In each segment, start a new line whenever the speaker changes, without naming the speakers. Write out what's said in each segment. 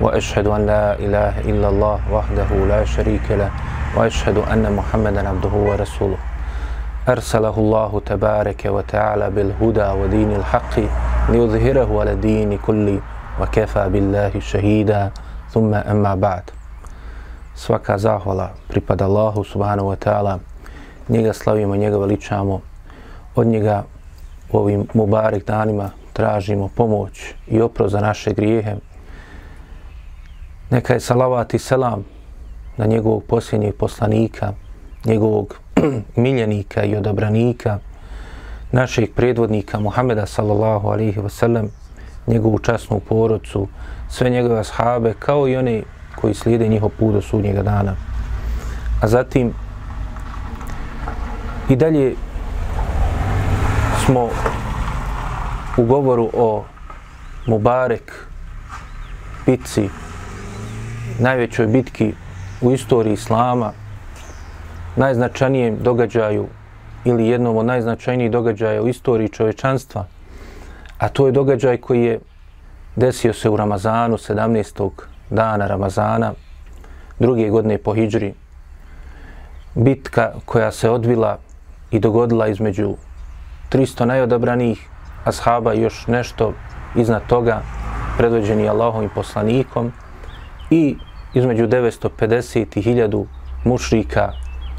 واشهد ان لا اله الا الله وحده لا شريك له واشهد ان محمدا عبده ورسوله ارسله الله تبارك وتعالى بالهدى ودين الحق ليظهره على الدين كله وكفى بالله شهيدا ثم اما بعد svaka zahvala pripada Allahu subhanahu wa ta'ala. Njega slavimo, njega veličamo. Od njega u ovim mubarek danima tražimo pomoć i oprost za naše grijehe, neka je salavat i selam na njegovog posljednjeg poslanika njegovog miljenika i odabranika našeg predvodnika Muhameda sallallahu alaihi wasallam njegovu časnu porodcu sve njegove ashabe kao i one koji slijede njihov put do sudnjega dana. A zatim i dalje smo u govoru o Mubarek Pici, najvećoj bitki u istoriji Islama, najznačajnijem događaju ili jednom od najznačajnijih događaja u istoriji čovečanstva, a to je događaj koji je desio se u Ramazanu 17 dana Ramazana, druge godine po Hidžri, bitka koja se odvila i dogodila između 300 najodabranih ashaba i još nešto iznad toga, predvođeni Allahom i poslanikom, i između 950 i 1000 mušrika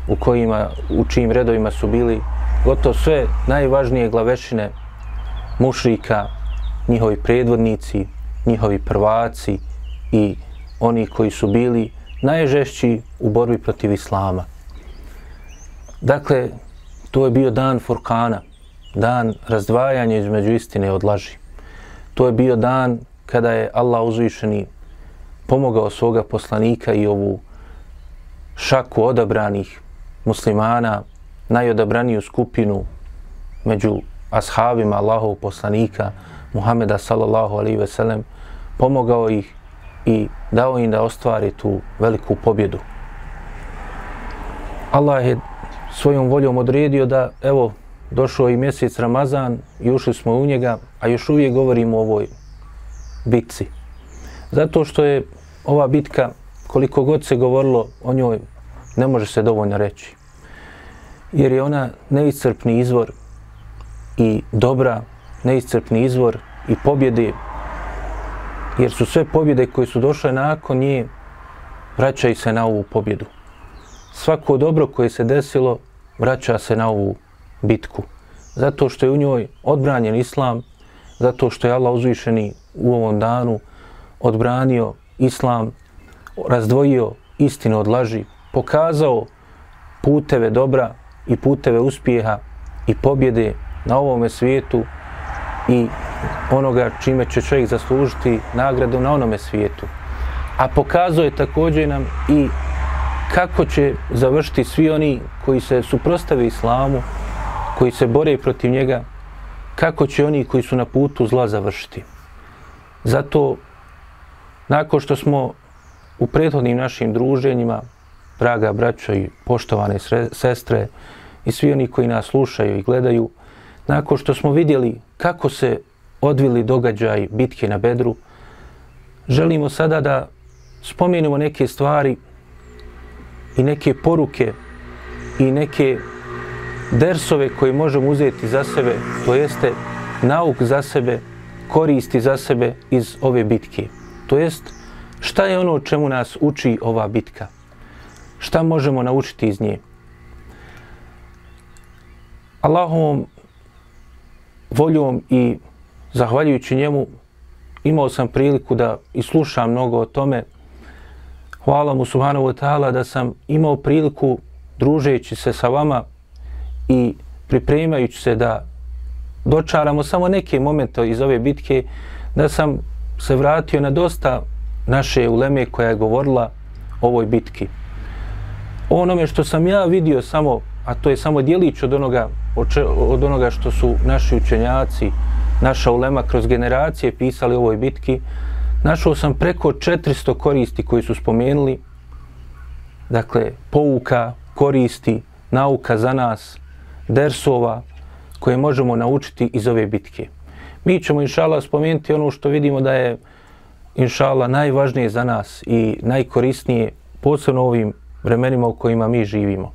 u, kojima, u čijim redovima su bili gotovo sve najvažnije glavešine mušrika, njihovi predvodnici, njihovi prvaci, i oni koji su bili najžešći u borbi protiv Islama. Dakle, to je bio dan Furkana, dan razdvajanja između istine od laži. To je bio dan kada je Allah uzvišeni pomogao svoga poslanika i ovu šaku odabranih muslimana, najodabraniju skupinu među ashabima Allahov poslanika Muhameda sallallahu alaihi ve sellem, pomogao ih i dao im da ostvari tu veliku pobjedu. Allah je svojom voljom odredio da, evo, došao i mjesec Ramazan i ušli smo u njega, a još uvijek govorimo o ovoj bitci. Zato što je ova bitka, koliko god se govorilo o njoj, ne može se dovoljno reći. Jer je ona neiscrpni izvor i dobra, neiscrpni izvor i pobjede jer su sve pobjede koje su došle nakon nje vraćaju se na ovu pobjedu. Svako dobro koje se desilo vraća se na ovu bitku. Zato što je u njoj odbranjen islam, zato što je Allah uzvišeni u ovom danu odbranio islam, razdvojio istinu od laži, pokazao puteve dobra i puteve uspjeha i pobjede na ovome svijetu i onoga čime će čovjek zaslužiti nagradu na onome svijetu. A pokazao je također nam i kako će završiti svi oni koji se suprostave islamu, koji se bore protiv njega, kako će oni koji su na putu zla završiti. Zato, nakon što smo u prethodnim našim druženjima, draga braćo i poštovane sestre i svi oni koji nas slušaju i gledaju, nakon što smo vidjeli kako se odvili događaj bitke na Bedru, želimo sada da spomenemo neke stvari i neke poruke i neke dersove koje možemo uzeti za sebe, to jeste nauk za sebe, koristi za sebe iz ove bitke. To jest, šta je ono čemu nas uči ova bitka? Šta možemo naučiti iz nje? Allahovom voljom i zahvaljujući njemu imao sam priliku da i slušam mnogo o tome. Hvala mu subhanahu wa ta'ala da sam imao priliku družeći se sa vama i pripremajući se da dočaramo samo neke momente iz ove bitke, da sam se vratio na dosta naše uleme koja je govorila o ovoj bitki. onome što sam ja vidio samo, a to je samo dijelić od onoga, od onoga što su naši učenjaci, naša ulema kroz generacije pisali o ovoj bitki, našao sam preko 400 koristi koji su spomenuli, dakle, pouka, koristi, nauka za nas, dersova koje možemo naučiti iz ove bitke. Mi ćemo, inšala, spomenuti ono što vidimo da je, inšala, najvažnije za nas i najkorisnije, posebno ovim vremenima u kojima mi živimo.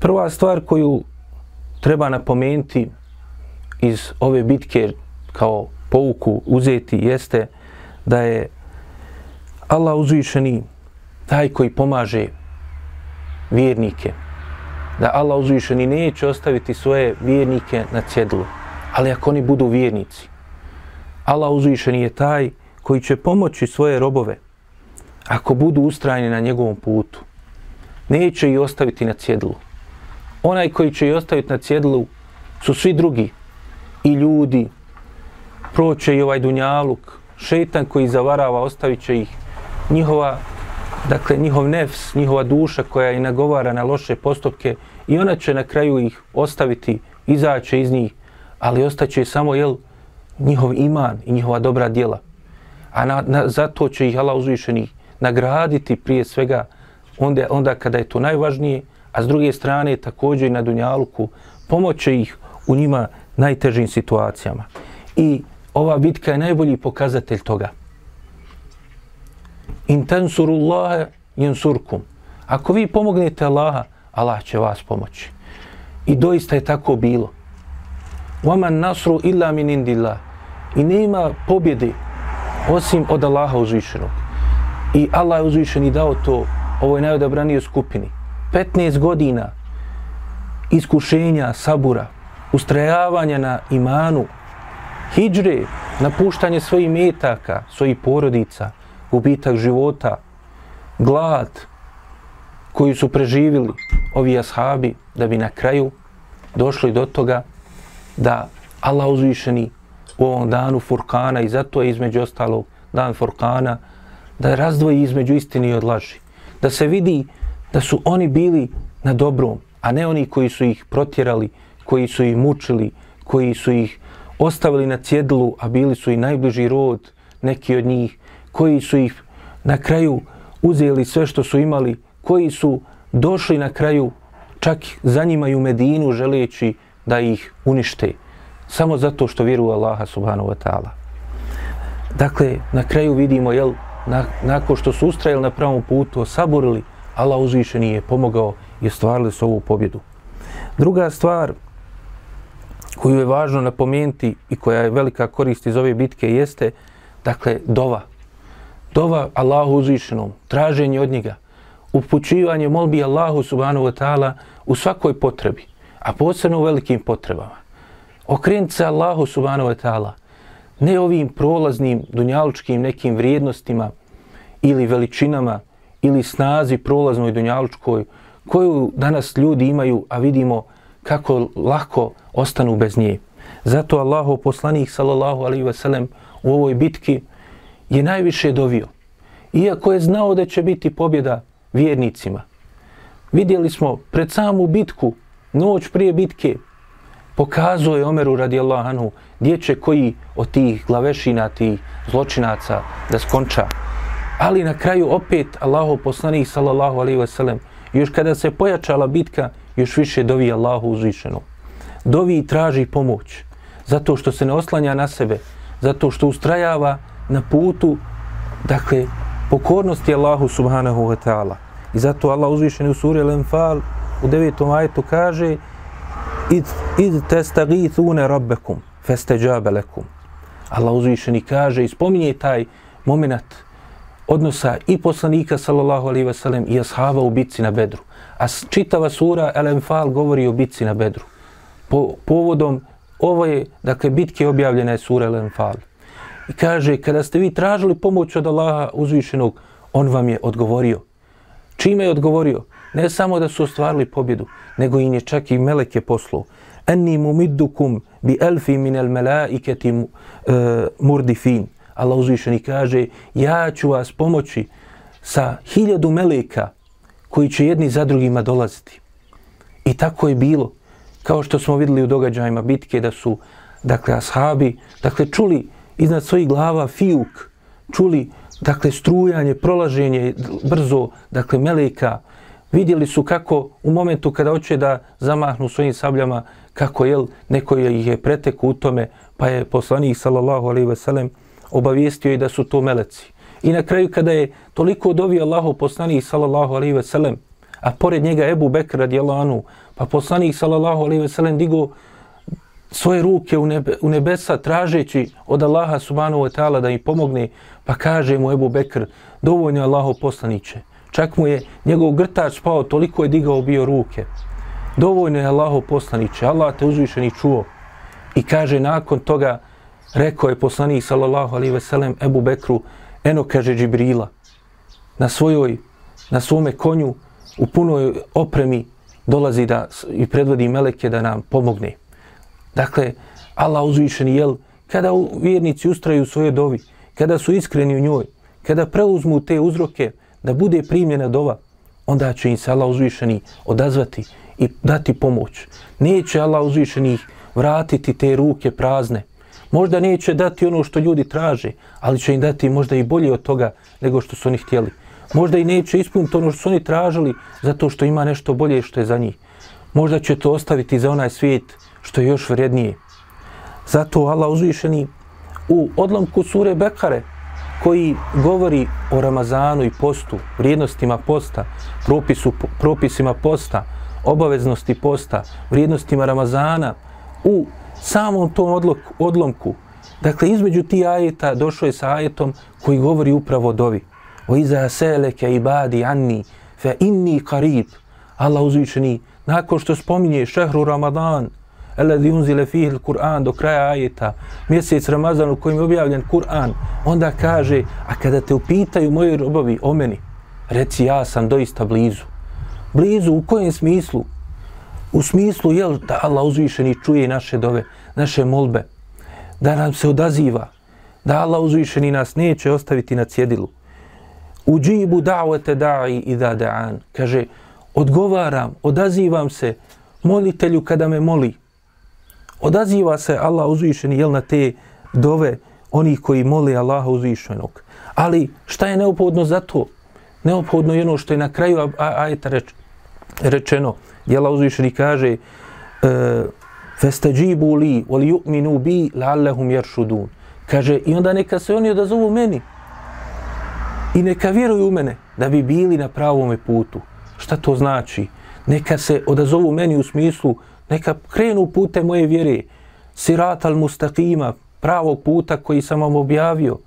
Prva stvar koju treba napomenuti iz ove bitke kao pouku uzeti jeste da je Allah uzvišeni taj koji pomaže vjernike. Da Allah uzvišeni neće ostaviti svoje vjernike na cjedlu. Ali ako oni budu vjernici, Allah uzvišeni je taj koji će pomoći svoje robove ako budu ustrajni na njegovom putu. Neće ih ostaviti na cjedlu. Onaj koji će ih ostaviti na cjedlu su svi drugi. I ljudi, proće i ovaj dunjaluk, šetan koji zavarava, ostavit će ih. Njihova dakle njihov nefs, njihova duša koja i nagovara na loše postupke i ona će na kraju ih ostaviti, izaće iz njih, ali ostaće samo jel, njihov iman i njihova dobra djela. A na, na, zato će ih Allah uzvišeni nagraditi prije svega onda, onda kada je to najvažnije, a s druge strane također i na Dunjaluku pomoće ih u njima najtežim situacijama. I ova bitka je najbolji pokazatelj toga in tansurullaha yansurkum. Ako vi pomognete Allaha, Allah će vas pomoći. I doista je tako bilo. Waman nasru illa min indillah. I nema pobjede osim od Allaha uzvišenog. I Allah je uzvišen i dao to ovoj najodabranijoj skupini. 15 godina iskušenja, sabura, ustrajavanja na imanu, hijđre, napuštanje svojih metaka, svojih porodica, gubitak života, glad koji su preživili ovi ashabi da bi na kraju došli do toga da Allah uzvišeni u ovom danu Furkana i zato je između ostalog dan Furkana da razdvoji između istini i odlaži. Da se vidi da su oni bili na dobrom, a ne oni koji su ih protjerali, koji su ih mučili, koji su ih ostavili na cjedlu, a bili su i najbliži rod, neki od njih, koji su ih na kraju uzeli sve što su imali, koji su došli na kraju čak za njima i u Medinu želeći da ih unište. Samo zato što vjeruju Allaha subhanahu wa ta'ala. Dakle, na kraju vidimo, jel, na, nakon što su ustrajali na pravom putu, osaborili, Allah uzviše nije pomogao i ostvarili su ovu pobjedu. Druga stvar koju je važno napomenuti i koja je velika korist iz ove bitke jeste, dakle, dova dova Allahu uzvišenom, traženje od njega, upućivanje molbi Allahu subhanahu wa ta'ala u svakoj potrebi, a posebno u velikim potrebama. Okrenuti se Allahu subhanahu wa ta'ala, ne ovim prolaznim dunjalučkim nekim vrijednostima ili veličinama ili snazi prolaznoj dunjalučkoj koju danas ljudi imaju, a vidimo kako lako ostanu bez nje. Zato Allahu poslanik sallallahu alaihi ve sellem u ovoj bitki je najviše dovio. Iako je znao da će biti pobjeda vjernicima. Vidjeli smo pred samu bitku, noć prije bitke, pokazuje Omeru radijallahu anhu gdje će koji od tih glavešina, tih zločinaca da skonča. Ali na kraju opet Allahu poslanih sallallahu alaihi ve sellem, još kada se pojačala bitka, još više dovi Allahu uzvišeno. Dovi i traži pomoć, zato što se ne oslanja na sebe, zato što ustrajava na putu, dakle, pokornosti Allahu subhanahu wa ta'ala. I zato Allah uzvišeni u suri Al-Anfal u devetom ajetu kaže id, id testagithune rabbekum festeđabe lekum. Allah uzvišeni kaže i spominje taj moment odnosa i poslanika sallallahu alaihi wasallam i ashaba u bitci na Bedru. A čitava sura El Enfal govori o bitci na Bedru. Po, povodom ove, je, dakle, bitke objavljena je sura El Enfal. I kaže, kada ste vi tražili pomoć od Allaha uzvišenog, on vam je odgovorio. Čime je odgovorio? Ne samo da su ostvarili pobjedu, nego im je čak i meleke poslao. Enni mumiddukum bi elfi min el melaiketi uh, murdifin. Allah uzvišeni kaže, ja ću vas pomoći sa hiljadu meleka koji će jedni za drugima dolaziti. I tako je bilo. Kao što smo videli u događajima bitke da su, dakle, ashabi, dakle, čuli iznad svojih glava fijuk, čuli, dakle, strujanje, prolaženje brzo, dakle, meleka, vidjeli su kako u momentu kada hoće da zamahnu svojim sabljama, kako jel, neko ih je pretek u tome, pa je poslanik sallallahu alejhi ve sellem obavijestio i da su to meleci. I na kraju kada je toliko dovio Allahu poslanik sallallahu alejhi ve sellem, a pored njega Ebu Bekr radijallahu anhu, pa poslanik sallallahu alejhi ve sellem digo svoje ruke u, nebe, u nebesa tražeći od Allaha subhanahu wa ta'ala da im pomogne, pa kaže mu Ebu Bekr, dovoljno je Allahu poslaniće. Čak mu je njegov grtač pao, toliko je digao bio ruke. Dovoljno je Allahu poslaniće, Allah te uzvišeni čuo. I kaže nakon toga, rekao je poslanik sallallahu alaihi ve sellem Ebu Bekru, eno kaže Džibrila, na svojoj, na svome konju, u punoj opremi, dolazi da i predvodi meleke da nam pomogne. Dakle, Allah uzvišeni jel, kada vjernici ustraju u dovi, kada su iskreni u njoj, kada preuzmu te uzroke da bude primljena dova, onda će im se Allah uzvišeni odazvati i dati pomoć. Neće Allah uzvišeni vratiti te ruke prazne. Možda neće dati ono što ljudi traže, ali će im dati možda i bolje od toga nego što su oni htjeli. Možda i neće ispuniti ono što su oni tražili zato što ima nešto bolje što je za njih. Možda će to ostaviti za onaj svijet što je još vrednije. Zato Allah uzvišeni u odlomku sure Bekare koji govori o Ramazanu i postu, vrijednostima posta, propisu, propisima posta, obaveznosti posta, vrijednostima Ramazana, u samom tom odlok, odlomku, dakle između ti ajeta došao je sa ajetom koji govori upravo o dovi. O iza seleke ibadi anni fe inni karib. Allah uzvičeni, nakon što spominje šehru Ramadan, Alladhi unzile fihi al-Qur'an do kraja ajeta, mjesec Ramazan u kojem je objavljen Kur'an, onda kaže, a kada te upitaju moji robovi o meni, reci ja sam doista blizu. Blizu u kojem smislu? U smislu je da Allah uzvišeni čuje naše dove, naše molbe, da nam se odaziva, da Allah uzvišeni nas neće ostaviti na cjedilu. U džibu da'vete da'i i da da'an. Kaže, odgovaram, odazivam se molitelju kada me moli odaziva se Allah uzvišeni jel na te dove onih koji moli Allaha uzvišenog. Ali šta je neophodno za to? Neophodno je ono što je na kraju ajeta reč, rečeno. Jela uzvišeni kaže e, Festajibu li, wali yu'minu bi, la'allahum yarshudun. Kaže, i onda neka se oni odazovu meni. I neka vjeruju u mene, da bi bili na pravom putu. Šta to znači? Neka se odazovu meni u smislu neka krenu pute moje vjere, sirat al mustaqima, pravog puta koji sam vam objavio,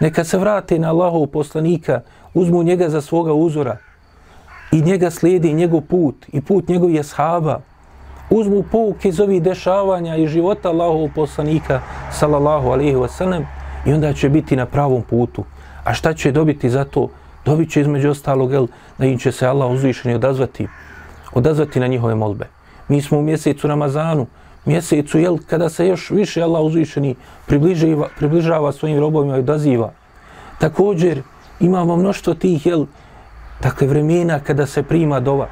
neka se vrate na Allahov poslanika, uzmu njega za svoga uzora i njega slijedi njegov put i put njegovih ashaba, uzmu pouke iz ovih dešavanja i života Allahov poslanika, sallallahu alaihi wasallam, i onda će biti na pravom putu. A šta će dobiti za to? Dobit će između ostalog, jel, da im će se Allah uzvišeni odazvati, odazvati na njihove molbe. Mi smo u mjesecu Ramazanu, mjesecu jel, kada se još više Allah uzvišeni približava, približava svojim robovima i odaziva. Također imamo mnoštvo tih jel, dakle, vremena kada se prima dova.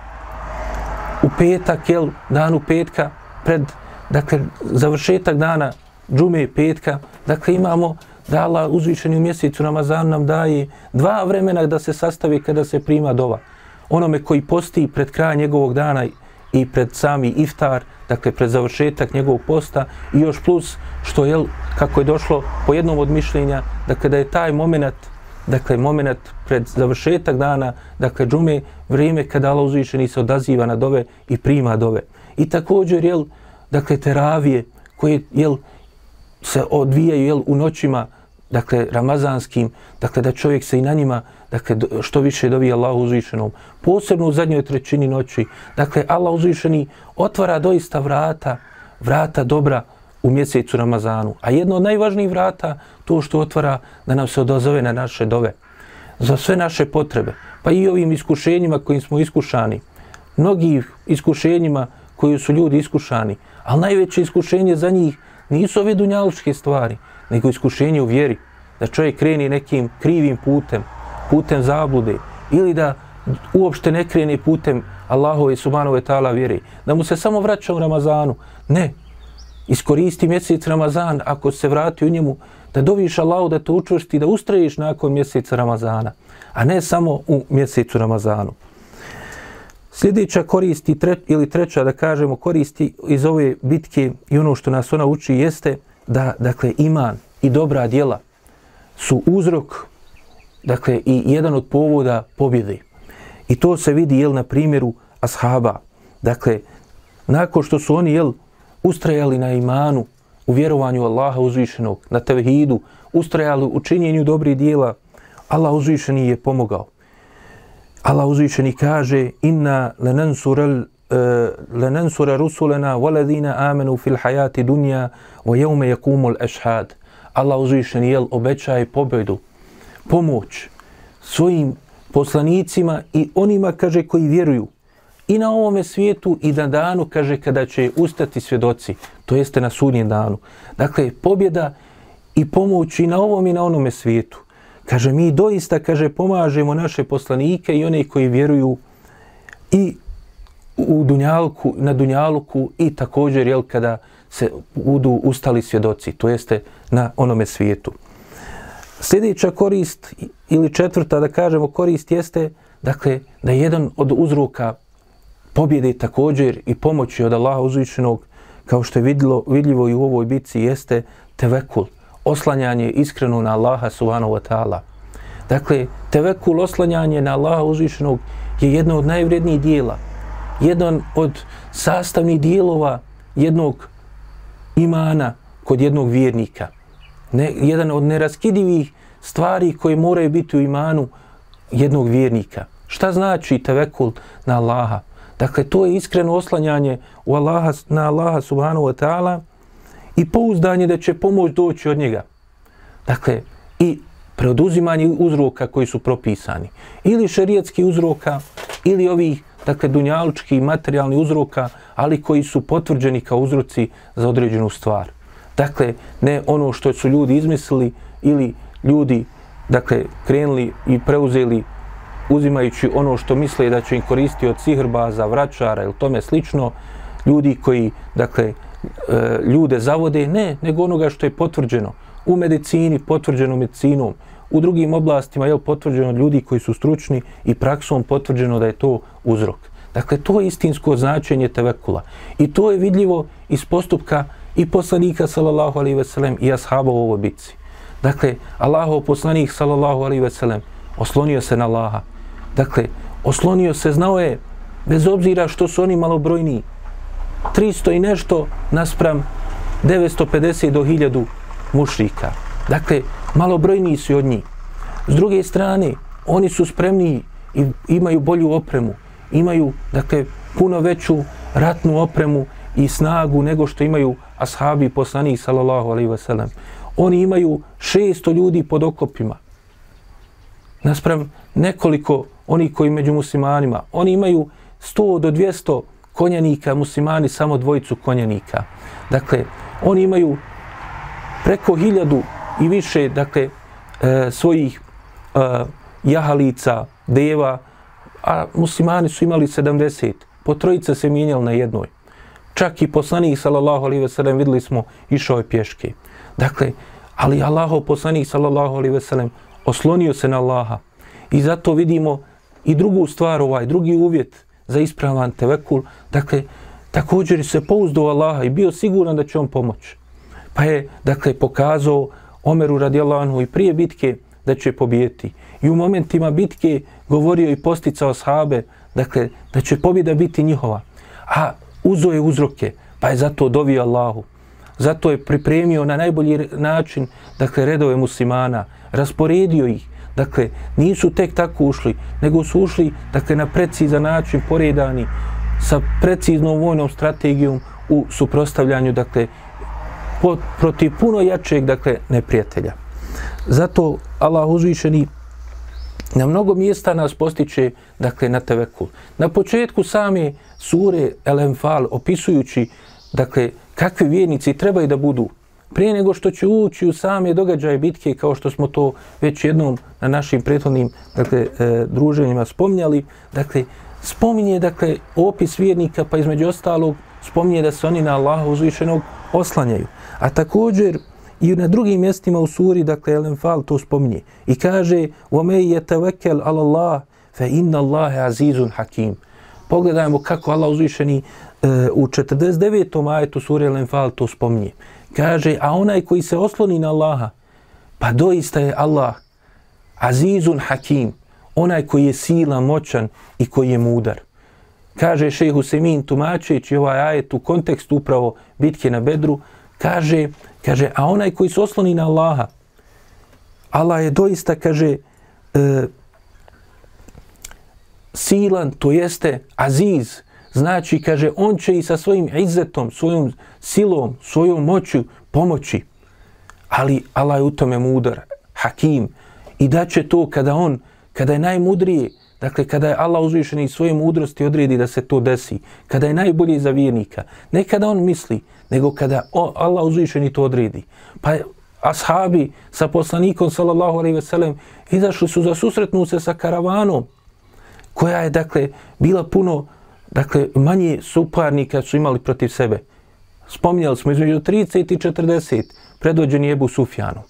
U petak, jel, danu petka, pred dakle, završetak dana džume petka, dakle imamo da Allah uzvišeni u mjesecu Ramazanu nam daje dva vremena da se sastavi kada se prima dova. Onome koji posti pred kraj njegovog dana i pred sami iftar, dakle pred završetak njegovog posta i još plus što je, kako je došlo po jednom od mišljenja, dakle da je taj moment, dakle moment pred završetak dana, dakle džume, vrijeme kada Allah uzvišeni se odaziva na dove i prima dove. I također, jel, dakle, teravije koje, jel, se odvijaju, jel, u noćima, dakle, ramazanskim, dakle, da čovjek se i na njima, dakle, što više dovi Allah uzvišenom, posebno u zadnjoj trećini noći, dakle, Allah uzvišeni otvara doista vrata, vrata dobra u mjesecu Ramazanu. A jedno od najvažnijih vrata, to što otvara da nam se odozove na naše dove, za sve naše potrebe, pa i ovim iskušenjima kojim smo iskušani, mnogih iskušenjima koji su ljudi iskušani, ali najveće iskušenje za njih nisu ove dunjalučke stvari, nego iskušenje u vjeri, da čovjek kreni nekim krivim putem, putem zablude, ili da uopšte ne krene putem Allahove subhanove ta'ala vjeri, da mu se samo vraća u Ramazanu. Ne, iskoristi mjesec Ramazan ako se vrati u njemu, da doviš Allahu da te učvrsti, da ustrajiš nakon mjeseca Ramazana, a ne samo u mjesecu Ramazanu. Sljedeća koristi tre, ili treća da kažemo koristi iz ove bitke i ono što nas ona uči jeste da dakle iman i dobra djela su uzrok dakle i jedan od povoda pobjede. I to se vidi jel na primjeru ashaba. Dakle, nakon što su oni jel ustrajali na imanu, u vjerovanju Allaha uzvišenog, na tevhidu, ustrajali u činjenju dobrih dijela, Allah uzvišeni je pomogao. Allah uzvišeni kaže inna lenansurel eh, lanansura rusulana rusulena waladina amenu fil hayati dunja wa jevme yaqumul ashhad. Allah uzvišeni jel obećaje pobjedu, pomoć svojim poslanicima i onima, kaže, koji vjeruju i na ovome svijetu i na danu, kaže, kada će ustati svjedoci, to jeste na sudnjem danu. Dakle, pobjeda i pomoć i na ovom i na onome svijetu. Kaže, mi doista, kaže, pomažemo naše poslanike i one koji vjeruju i u Dunjalku, na Dunjaluku i također, jel, kada se budu ustali svjedoci, to jeste na onome svijetu. Sljedeća korist ili četvrta, da kažemo, korist jeste, dakle, da jedan od uzroka pobjede također i pomoći od Allaha uzvišenog, kao što je vidilo, vidljivo i u ovoj bitci, jeste tevekul, oslanjanje iskreno na Allaha subhanahu wa ta'ala. Dakle, tevekul, oslanjanje na Allaha uzvišenog je jedno od najvrednijih dijela, jedan od sastavnih dijelova jednog imana kod jednog vjernika. Ne, jedan od neraskidivih stvari koje moraju biti u imanu jednog vjernika. Šta znači tevekul na Allaha? Dakle, to je iskreno oslanjanje u Allaha, na Allaha subhanahu wa ta'ala i pouzdanje da će pomoć doći od njega. Dakle, i preoduzimanje uzroka koji su propisani. Ili šerijetski uzroka, ili ovih, dakle, dunjalučki materijalni uzroka, ali koji su potvrđeni kao uzroci za određenu stvar. Dakle, ne ono što su ljudi izmislili ili ljudi, dakle, krenuli i preuzeli uzimajući ono što misle da će im koristiti od sihrbaza, vračara ili tome slično, ljudi koji, dakle, e, ljude zavode, ne, nego onoga što je potvrđeno u medicini, potvrđeno medicinom, u drugim oblastima je potvrđeno ljudi koji su stručni i praksom potvrđeno da je to uzrok. Dakle, to je istinsko značenje tevekula. I to je vidljivo iz postupka i poslanika, sallallahu alaihi veselem, i ashaba u ovoj bitci. Dakle, Allahov poslanik, sallallahu alaihi veselem, oslonio se na Allaha. Dakle, oslonio se, znao je, bez obzira što su oni malobrojni, 300 i nešto naspram 950 do 1000 mušrika. Dakle, malobrojni su od njih. S druge strane, oni su spremni i imaju bolju opremu. Imaju, dakle, puno veću ratnu opremu i snagu nego što imaju ashabi poslanih, sallallahu alaihi wasallam. Oni imaju 600 ljudi pod okopima. Naspram nekoliko oni koji među muslimanima, oni imaju 100 do 200 konjanika, muslimani samo dvojicu konjanika. Dakle, oni imaju preko hiljadu i više, dakle, e, svojih e, jahalica, deva, a muslimani su imali 70. Po trojice se mijenjali na jednoj. Čak i poslanik, sallallahu alaihi ve sellem, videli smo, išao je pješke. Dakle, ali Allahov poslanik, sallallahu alaihi ve sellem, oslonio se na Allaha. I zato vidimo i drugu stvar, ovaj drugi uvjet za ispravan tevekul, dakle, također se pouzdao Allaha i bio siguran da će on pomoći. Pa je, dakle, pokazao Omeru radijallahu anhu i prije bitke da će pobijeti. I u momentima bitke govorio i posticao sahabe, dakle, da će pobjeda biti njihova. A uzo je uzroke, pa je zato dovio Allahu. Zato je pripremio na najbolji način, dakle, redove muslimana, rasporedio ih, Dakle, nisu tek tako ušli, nego su ušli dakle, na precizan način poredani sa preciznom vojnom strategijom u suprostavljanju dakle, pot, protiv puno jačeg dakle, neprijatelja. Zato Allah uzvišeni na mnogo mjesta nas postiče dakle, na tevekul. Na početku same sure El Enfal opisujući dakle, kakvi vjernici trebaju da budu, prije nego što će ući u same događaje bitke, kao što smo to već jednom na našim prethodnim dakle, e, druženjima spominjali, dakle, spominje dakle, opis vjernika, pa između ostalog spominje da se oni na Allaha uzvišenog oslanjaju. A također i na drugim mjestima u suri, dakle, Elenfal to spominje. I kaže, وَمَيْ يَتَوَكَلْ عَلَى اللَّهِ فَإِنَّ اللَّهَ عَزِيزٌ حَكِيمٌ Pogledajmo kako Allah uzvišeni uh, E, u 49. ajetu sure Al-Anfal to spominje. Kaže, a onaj koji se osloni na Allaha, pa doista je Allah Azizun Hakim, onaj koji je sila, moćan i koji je mudar. Kaže šehu Semin tumačeći ovaj ajet u kontekstu upravo bitke na Bedru, kaže, kaže, a onaj koji se osloni na Allaha, Allah je doista, kaže, e, silan, to jeste aziz, znači, kaže, on će i sa svojim izetom, svojom silom, svojom moću pomoći, ali Allah je u tome mudar, hakim, i da će to kada on, kada je najmudriji, dakle, kada je Allah uzvišen i svoje mudrosti odredi da se to desi, kada je najbolji za vjernika, ne kada on misli, nego kada Allah uzvišen i to odredi. Pa ashabi sa poslanikom, sallallahu alaihi ve sellem, izašli su za susretnu se sa karavanom, koja je, dakle, bila puno, dakle, manje suparnika su imali protiv sebe. Spominjali smo između 30 i 40 predvođeni Ebu Sufjanu.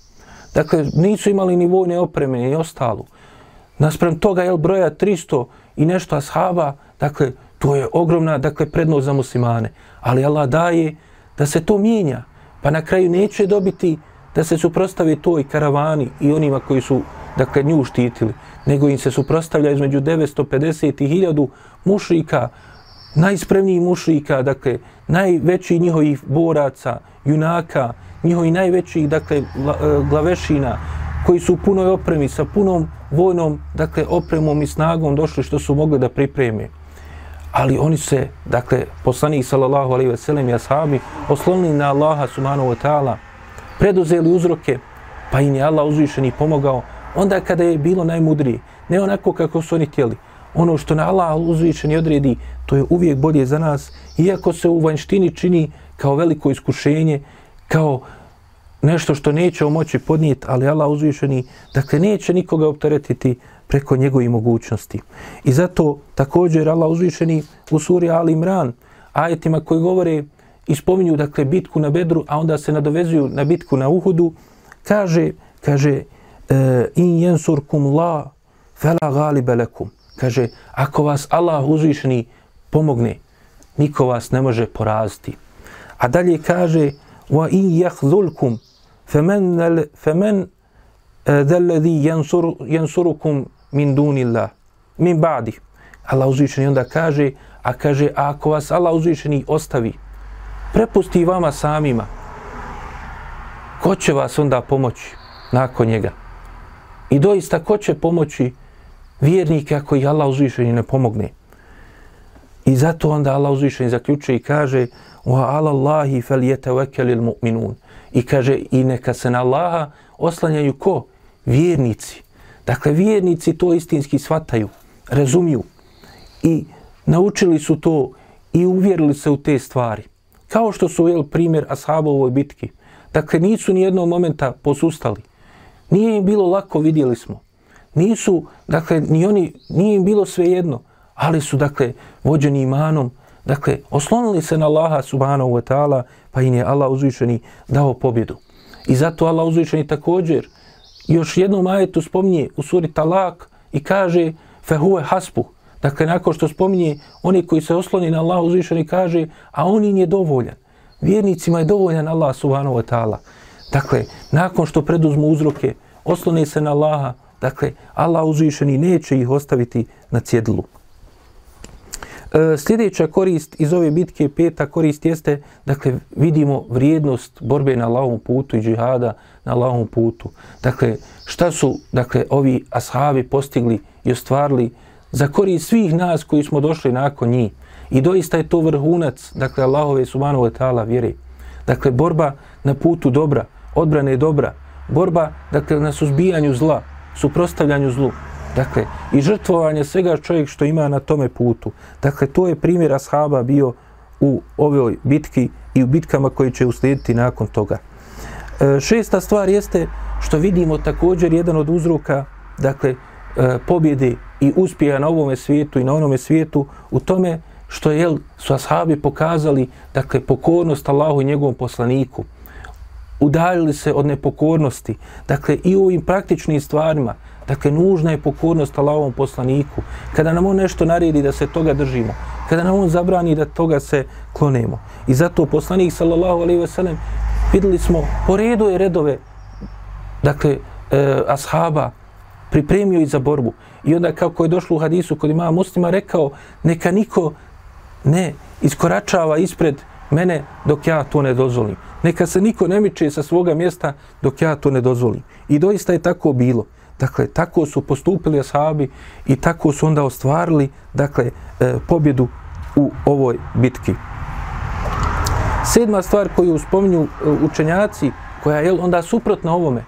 Dakle, nisu imali ni vojne opreme ni ostalo. Nasprem toga, je broja 300 i nešto ashaba, dakle, to je ogromna, dakle, prednost za muslimane. Ali Allah daje da se to mijenja. Pa na kraju neće dobiti da se suprostave toj karavani i onima koji su, dakle, nju štitili. Nego im se suprostavlja između 950 i 1000 mušrika, najspremnijih mušrika, dakle, najveći njihovih boraca, junaka, njihovi najvećih, dakle, e, glavešina, koji su u punoj opremi, sa punom vojnom, dakle, opremom i snagom došli što su mogli da pripreme. Ali oni se, dakle, poslanik sallallahu alaihi ve sellem i ashabi, oslonili na Allaha subhanahu wa ta'ala, preduzeli uzroke, pa im je Allah uzvišeni pomogao, onda kada je bilo najmudrije, ne onako kako su oni htjeli, ono što na Allah uzvišen i odredi, to je uvijek bolje za nas, iako se u vanštini čini kao veliko iskušenje, kao nešto što neće moći podnijeti, ali Allah uzvišeni, dakle neće nikoga opteretiti preko njegovih mogućnosti. I zato također Allah uzvišeni u suri Ali Imran, ajetima koji govore i spominju dakle bitku na Bedru, a onda se nadovezuju na bitku na Uhudu, kaže, kaže, e, in jensurkum la fela galibe lekum. Kaže, ako vas Allah uzvišeni pomogne, niko vas ne može poraziti. A dalje kaže, wa in jahzulkum femen, femen zeledi eh, jansur, jansurukum min dunillah, min badi. Allah uzvišeni onda kaže, a kaže, a ako vas Allah uzvišeni ostavi, prepusti vama samima, ko će vas onda pomoći nakon njega? I doista, ko će pomoći vjernike ako ih Allah uzvišeni ne pomogne? I zato onda Allah uzvišeni zaključuje i kaže, wa ala Allahi fel mu'minun. I kaže, i neka se na Allaha oslanjaju ko? Vjernici. Dakle, vjernici to istinski shvataju, razumiju. I naučili su to i uvjerili se u te stvari. Kao što su jel primjer ashabovoj bitki. Dakle, nisu ni jednog momenta posustali. Nije im bilo lako, vidjeli smo. Nisu, dakle, ni oni, nije im bilo sve jedno, ali su, dakle, vođeni imanom, Dakle, oslonili se na Allaha subhanahu wa ta'ala, pa im je Allah uzvišeni dao pobjedu. I zato Allah uzvišeni također još jednom ajetu spominje u suri Talak i kaže fehuve haspu. Dakle, nakon što spominje oni koji se osloni na Allah uzvišeni kaže, a on im je dovoljan. Vjernicima je dovoljan Allah subhanahu wa ta'ala. Dakle, nakon što preduzmu uzroke, osloni se na Allaha, dakle, Allah uzvišeni neće ih ostaviti na cjedilu. E, sljedeća korist iz ove bitke, peta korist jeste, dakle, vidimo vrijednost borbe na Allahom putu i džihada na Allahom putu. Dakle, šta su, dakle, ovi ashabi postigli i ostvarili za korist svih nas koji smo došli nakon njih. I doista je to vrhunac, dakle, Allahove subhanahu wa ta'ala vjere. Dakle, borba na putu dobra, odbrane dobra, borba, dakle, na suzbijanju zla, suprostavljanju zlu. Dakle, i žrtvovanje svega čovjek što ima na tome putu. Dakle, to je primjer ashaba bio u ovoj bitki i u bitkama koji će uslijediti nakon toga. E, šesta stvar jeste što vidimo također jedan od uzroka, dakle, e, pobjede i uspjeha na ovome svijetu i na onome svijetu u tome što je, jel, su ashabi pokazali, dakle, pokornost Allahu i njegovom poslaniku. Udaljili se od nepokornosti. Dakle, i u ovim praktičnim stvarima, dakle, nužna je pokornost Allahovom poslaniku. Kada nam on nešto naredi da se toga držimo, kada nam on zabrani da toga se klonemo. I zato poslanik, sallallahu alaihi ve sellem, videli smo, poredo je redove, dakle, e, ashaba, pripremio i za borbu. I onda kako je došlo u hadisu kod imama muslima, rekao, neka niko ne iskoračava ispred mene dok ja to ne dozvolim. Neka se niko ne miče sa svoga mjesta dok ja to ne dozvolim. I doista je tako bilo. Dakle, tako su postupili ashabi i tako su onda ostvarili dakle, e, pobjedu u ovoj bitki. Sedma stvar koju spominju e, učenjaci, koja je onda suprotna ovome,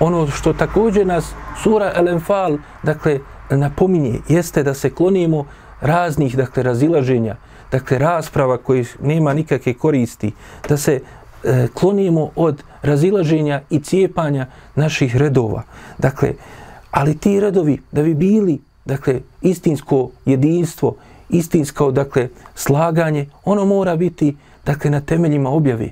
ono što također nas sura El Enfal, dakle, napominje, jeste da se klonimo raznih, dakle, razilaženja, dakle, rasprava koji nema nikakve koristi, da se e, klonimo od razilaženja i cijepanja naših redova. Dakle, ali ti redovi, da bi bili, dakle, istinsko jedinstvo, istinsko, dakle, slaganje, ono mora biti, dakle, na temeljima objave.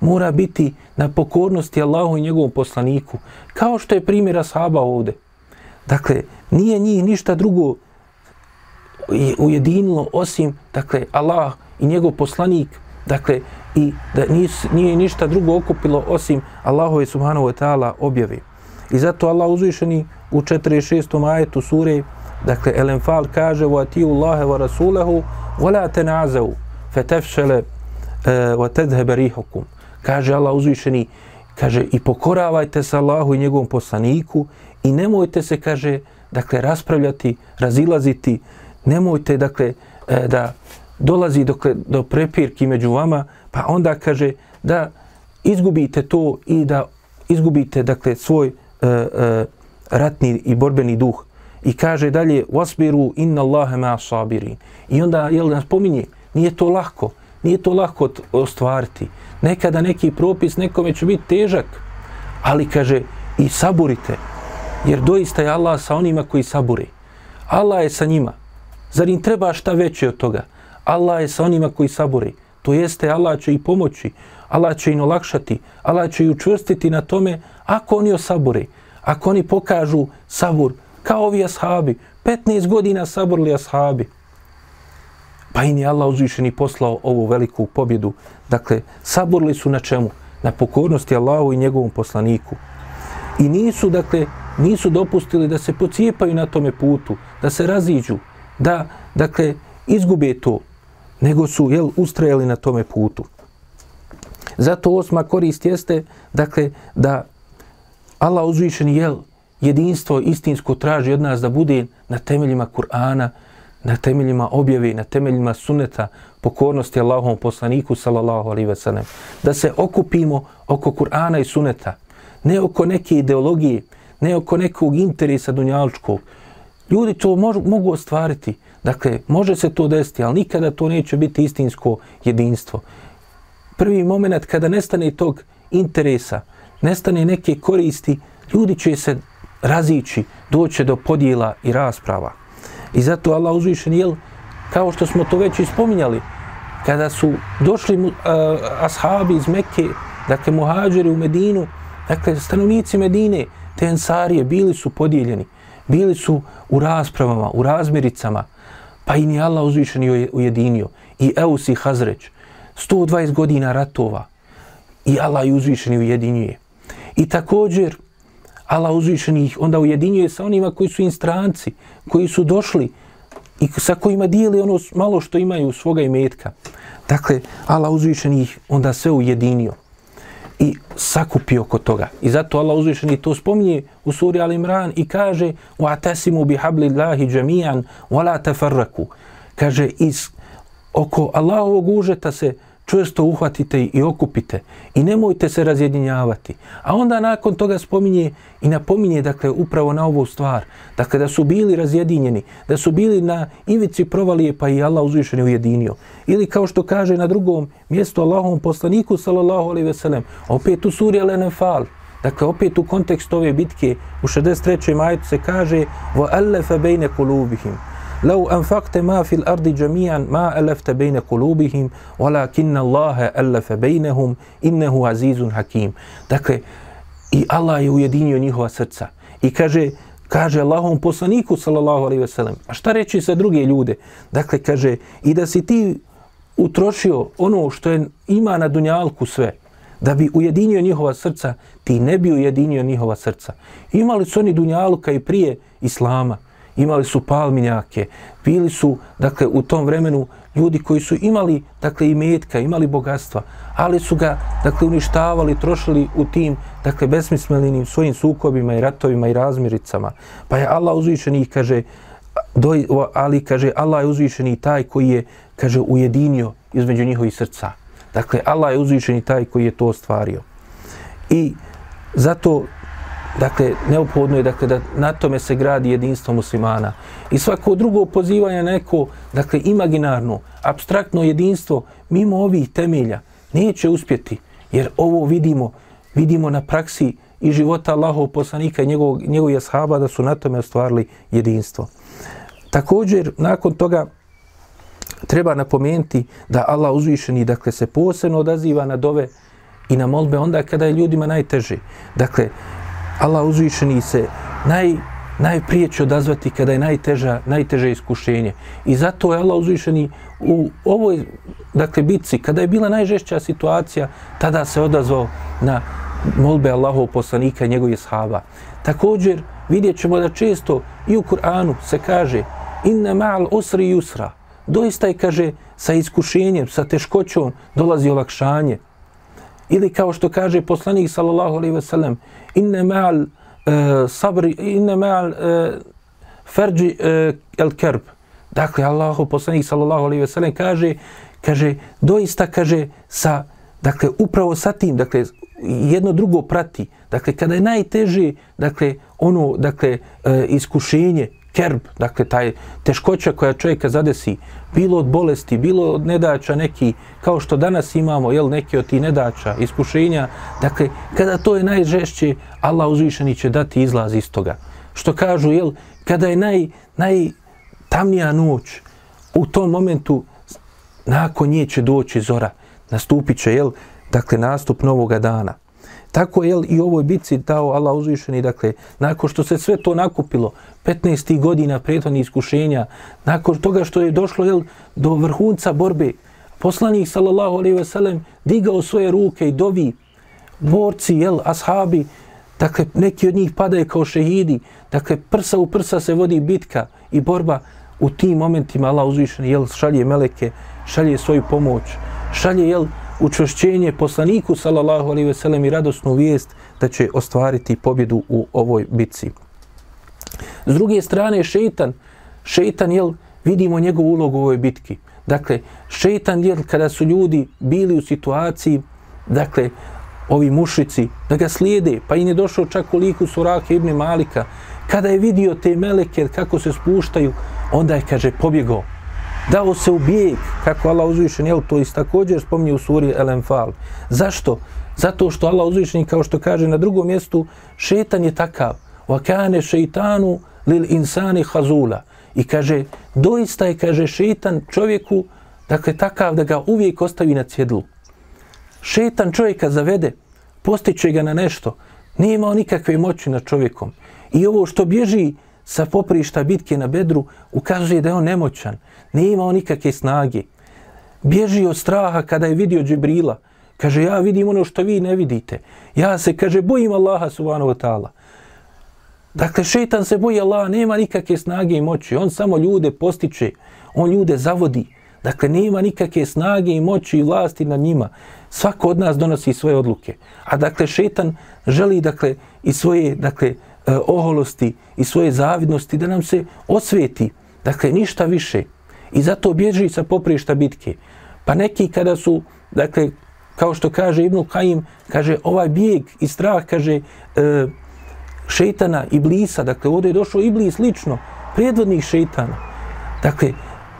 Mora biti na pokornosti Allahu i njegovom poslaniku. Kao što je primjera ashaba ovde. Dakle, nije njih ništa drugo ujedinilo osim, dakle, Allah i njegov poslanik, dakle, i da nis, nije ništa drugo okupilo osim Allahove subhanahu wa ta'ala objave. I zato Allah uzvišeni u 46. ajetu sure, dakle, El Enfal kaže وَاتِيُوا اللَّهَ وَرَسُولَهُ وَلَا تَنَعْزَوْا فَتَفْشَلَ وَتَدْهَبَ رِيحُكُمْ Kaže Allah uzvišeni, kaže i pokoravajte se Allahu i njegovom poslaniku i nemojte se, kaže, dakle, raspravljati, razilaziti, nemojte, dakle, e, da dolazi do, do prepirki među vama, pa onda kaže da izgubite to i da izgubite, dakle, svoj e, e, ratni i borbeni duh. I kaže dalje, wasbiru inna Allahe ma sabiri. I onda, jel, nas pominje, nije to lahko, nije to lahko ostvariti. Nekada neki propis nekome će biti težak, ali kaže, i saburite, jer doista je Allah sa onima koji saburi. Allah je sa njima. Zar im treba šta veće od toga? Allah je sa onima koji saburi. To jeste, Allah će i pomoći, Allah će im olakšati, Allah će i učvrstiti na tome ako oni osabore, ako oni pokažu sabur, kao ovi ashabi, 15 godina saburli ashabi. Pa im je Allah uzvišeni poslao ovu veliku pobjedu. Dakle, saburli su na čemu? Na pokornosti Allahu i njegovom poslaniku. I nisu, dakle, nisu dopustili da se pocijepaju na tome putu, da se raziđu, da, dakle, izgube to, nego su, jel, ustrajali na tome putu. Zato osma korist jeste, dakle, da Allah uzvišeni, jel, jedinstvo istinsko traži od nas da bude na temeljima Kur'ana, na temeljima objave, na temeljima suneta, pokornosti Allahovom poslaniku, sallallahu alaihi ve sellem. Da se okupimo oko Kur'ana i suneta, ne oko neke ideologije, ne oko nekog interesa dunjalučkog. Ljudi to mož, mogu ostvariti. Dakle, može se to desiti, ali nikada to neće biti istinsko jedinstvo. Prvi moment kada nestane tog interesa, nestane neke koristi, ljudi će se razići, doće do podjela i rasprava. I zato Allah uzvišen, jel, kao što smo to već ispominjali, kada su došli uh, ashabi iz Mekke, dakle, muhađeri u Medinu, dakle, stanovnici Medine, te ensarije, bili su podijeljeni, bili su u raspravama, u razmiricama, pa i ni Allah uzvišen ujedinio. I Eus i Hazreć, 120 godina ratova, i Allah je uzvišen i ujedinjuje. I također, Allah uzvišen ih onda ujedinjuje sa onima koji su instranci, koji su došli i sa kojima dijeli ono malo što imaju svoga imetka. Dakle, Allah uzvišen ih onda sve ujedinio i sakupio oko toga. I zato Allah uzvišen to spominje u suri Al Imran i kaže وَعْتَسِمُوا بِحَبْلِ اللَّهِ جَمِيعًا وَلَا تَفَرَّكُوا Kaže, iz, oko Allahovog užeta se čvrsto uhvatite i okupite i nemojte se razjedinjavati. A onda nakon toga spominje i napominje, dakle, upravo na ovu stvar, dakle, da su bili razjedinjeni, da su bili na ivici provalije, pa i Allah uzvišeni ujedinio. Ili kao što kaže na drugom mjestu Allahom poslaniku, sallallahu alaihi veselem, opet u suri Al-Anfal. dakle, opet u kontekstu ove bitke, u 63. majetu se kaže, وَأَلَّفَ بَيْنَ قُلُوبِهِمْ لو أنفقت ما في الأرض جميعا ما ألفت بين قلوبهم ولكن الله ألف بينهم إنه عزيز حكيم dakle i Allah je ujedinio njihova srca i kaže kaže Allahom poslaniku sallallahu alejhi ve sellem a šta reći sa druge ljude dakle kaže i da si ti utrošio ono što je ima na dunjalku sve da bi ujedinio njihova srca ti ne bi ujedinio njihova srca imali su oni dunjaluka i prije islama imali su palminjake, bili su, dakle, u tom vremenu ljudi koji su imali, dakle, i metka, imali bogatstva, ali su ga, dakle, uništavali, trošili u tim, dakle, besmislenim svojim sukobima i ratovima i razmiricama. Pa je Allah uzvišeni i kaže, doj, ali, kaže, Allah je uzvišeni taj koji je, kaže, ujedinio između njihovih srca. Dakle, Allah je uzvišeni taj koji je to ostvario. I zato Dakle, neophodno je dakle, da na tome se gradi jedinstvo muslimana. I svako drugo pozivanje neko, dakle, imaginarno, abstraktno jedinstvo, mimo ovih temelja, neće uspjeti. Jer ovo vidimo, vidimo na praksi i života Allahov poslanika i njegovog, njegovog jashaba da su na tome ostvarili jedinstvo. Također, nakon toga, treba napomenuti da Allah uzvišeni, dakle, se posebno odaziva na dove i na molbe onda kada je ljudima najteže. Dakle, Allah uzvišeni se naj, najprije će odazvati kada je najteža, najteže iskušenje. I zato je Allah uzvišeni u ovoj dakle, bitci, kada je bila najžešća situacija, tada se odazvao na molbe Allahov poslanika i njegovih sahaba. Također vidjet ćemo da često i u Kur'anu se kaže inna ma'al usri yusra. Doista je, kaže, sa iskušenjem, sa teškoćom dolazi olakšanje. Ili kao što kaže poslanik sallallahu alejhi ve sellem, inna ma'al uh, sabri inna ma'al uh, farji eh, uh, el kerb. Dakle Allahu poslanik sallallahu alejhi ve sellem kaže kaže doista kaže sa dakle upravo sa tim dakle jedno drugo prati. Dakle kada je najteže dakle ono dakle uh, iskušenje kerb, dakle taj teškoća koja čovjeka zadesi, bilo od bolesti, bilo od nedača neki, kao što danas imamo, jel, neki od tih nedača, iskušenja, dakle, kada to je najžešće, Allah uzvišeni će dati izlaz iz toga. Što kažu, jel, kada je naj, najtamnija noć, u tom momentu, nakon nje će doći zora, nastupit će, jel, dakle, nastup novoga dana. Tako je i ovoj bitci dao Allah uzvišeni, dakle, nakon što se sve to nakupilo, 15. godina prethodnih iskušenja, nakon toga što je došlo jel, do vrhunca borbe, poslanik sallallahu alejhi ve sellem digao svoje ruke i dovi borci, jel, ashabi, dakle, neki od njih padaju kao šehidi, dakle, prsa u prsa se vodi bitka i borba u tim momentima Allah uzvišeni, jel, šalje meleke, šalje svoju pomoć, šalje, jel, učvršćenje poslaniku sallallahu alejhi ve sellem i radosnu vijest da će ostvariti pobjedu u ovoj bitci. S druge strane šejtan, šejtan jel vidimo njegovu ulogu u ovoj bitki. Dakle, šejtan jel kada su ljudi bili u situaciji, dakle, ovi mušici, da ga slijede, pa i ne došao čak u liku Surake ibn Malika, kada je vidio te meleke kako se spuštaju, onda je, kaže, pobjegao dao se u bijeg, kako Allah uzvišen, jel, to is također spominje u suri El Enfal. Zašto? Zato što Allah uzvišen, kao što kaže na drugom mjestu, šetan je takav. Vakane šeitanu lil insani hazula. I kaže, doista je, kaže, šetan čovjeku, dakle, takav da ga uvijek ostavi na cjedlu. Šetan čovjeka zavede, postiće ga na nešto, nije imao nikakve moći nad čovjekom. I ovo što bježi sa poprišta bitke na bedru, ukazuje da je on nemoćan, nije imao nikakve snage. Bježi od straha kada je vidio Džibrila. Kaže, ja vidim ono što vi ne vidite. Ja se, kaže, bojim Allaha subhanahu wa ta'ala. Dakle, šetan se boji Allaha, nema nikakve snage i moći. On samo ljude postiče, on ljude zavodi. Dakle, nema nikakve snage i moći i vlasti nad njima. Svako od nas donosi svoje odluke. A dakle, šetan želi, dakle, i svoje, dakle, eh, oholosti i svoje zavidnosti da nam se osveti. Dakle, ništa više. I zato bježi sa poprišta bitke. Pa neki kada su, dakle, kao što kaže Ibnu Kajim, kaže ovaj bijeg i strah, kaže e, šeitana i blisa, dakle ovdje je došao iblis lično, predvodnih šeitana. Dakle,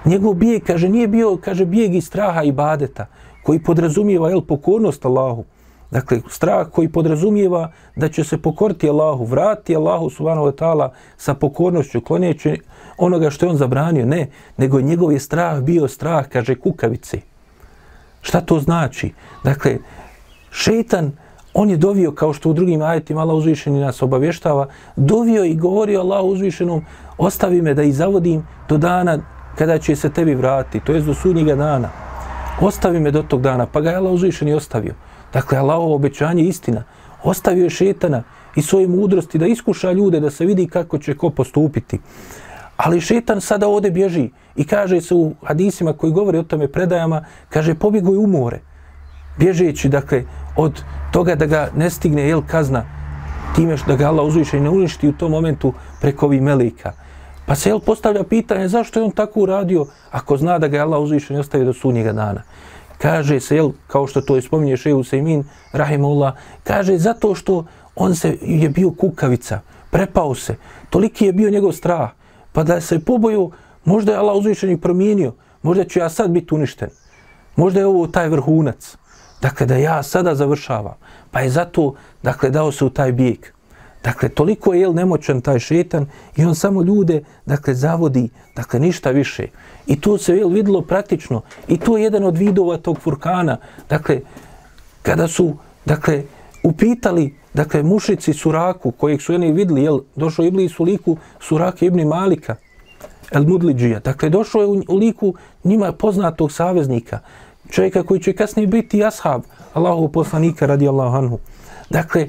njegov bijeg, kaže, nije bio, kaže, bijeg i straha i badeta, koji podrazumijeva, jel, pokornost Allahu. Dakle, strah koji podrazumijeva da će se pokoriti Allahu, vrati Allahu subhanahu wa ta'ala sa pokornošću, klonjeći onoga što je on zabranio. Ne, nego njegov je strah bio strah, kaže, kukavice. Šta to znači? Dakle, šetan, on je dovio, kao što u drugim ajetima Allah uzvišeni nas obavještava, dovio i govorio Allah uzvišenom, ostavi me da i zavodim do dana kada će se tebi vratiti, to je do sudnjega dana. Ostavi me do tog dana, pa ga je Allah uzvišeni ostavio. Dakle, Allahovo obećanje je istina. Ostavio je šetana i svoje mudrosti da iskuša ljude, da se vidi kako će ko postupiti. Ali šetan sada ovde bježi i kaže se u hadisima koji govori o tome predajama, kaže pobjegoj u more. Bježeći, dakle, od toga da ga ne stigne jel kazna time što da ga Allah uzviše i ne uništi u tom momentu preko ovih melika. Pa se jel postavlja pitanje zašto je on tako uradio ako zna da ga Allah uzviše i ostavi do sunnjega dana. Kaže se, jel, kao što to ispominje Šeju Sejmin, Rahimullah, kaže zato što on se je bio kukavica, prepao se, toliki je bio njegov strah, pa da se poboju, možda je Allah uzvišen i promijenio, možda ću ja sad biti uništen, možda je ovo taj vrhunac, dakle da ja sada završavam, pa je zato, dakle, dao se u taj bijeg. Dakle, toliko je nemoćan taj šetan i on samo ljude, dakle, zavodi, dakle, ništa više. I to se je vidilo praktično. I to je jedan od vidova tog furkana. Dakle, kada su, dakle, upitali, dakle, mušici Suraku, kojeg su oni vidli, jel, došao Iblis u liku Surake ibn Malika, El Mudliđija. Dakle, došao je u liku njima poznatog saveznika, čovjeka koji će kasnije biti ashab, Allahu poslanika radi Allahu anhu. Dakle,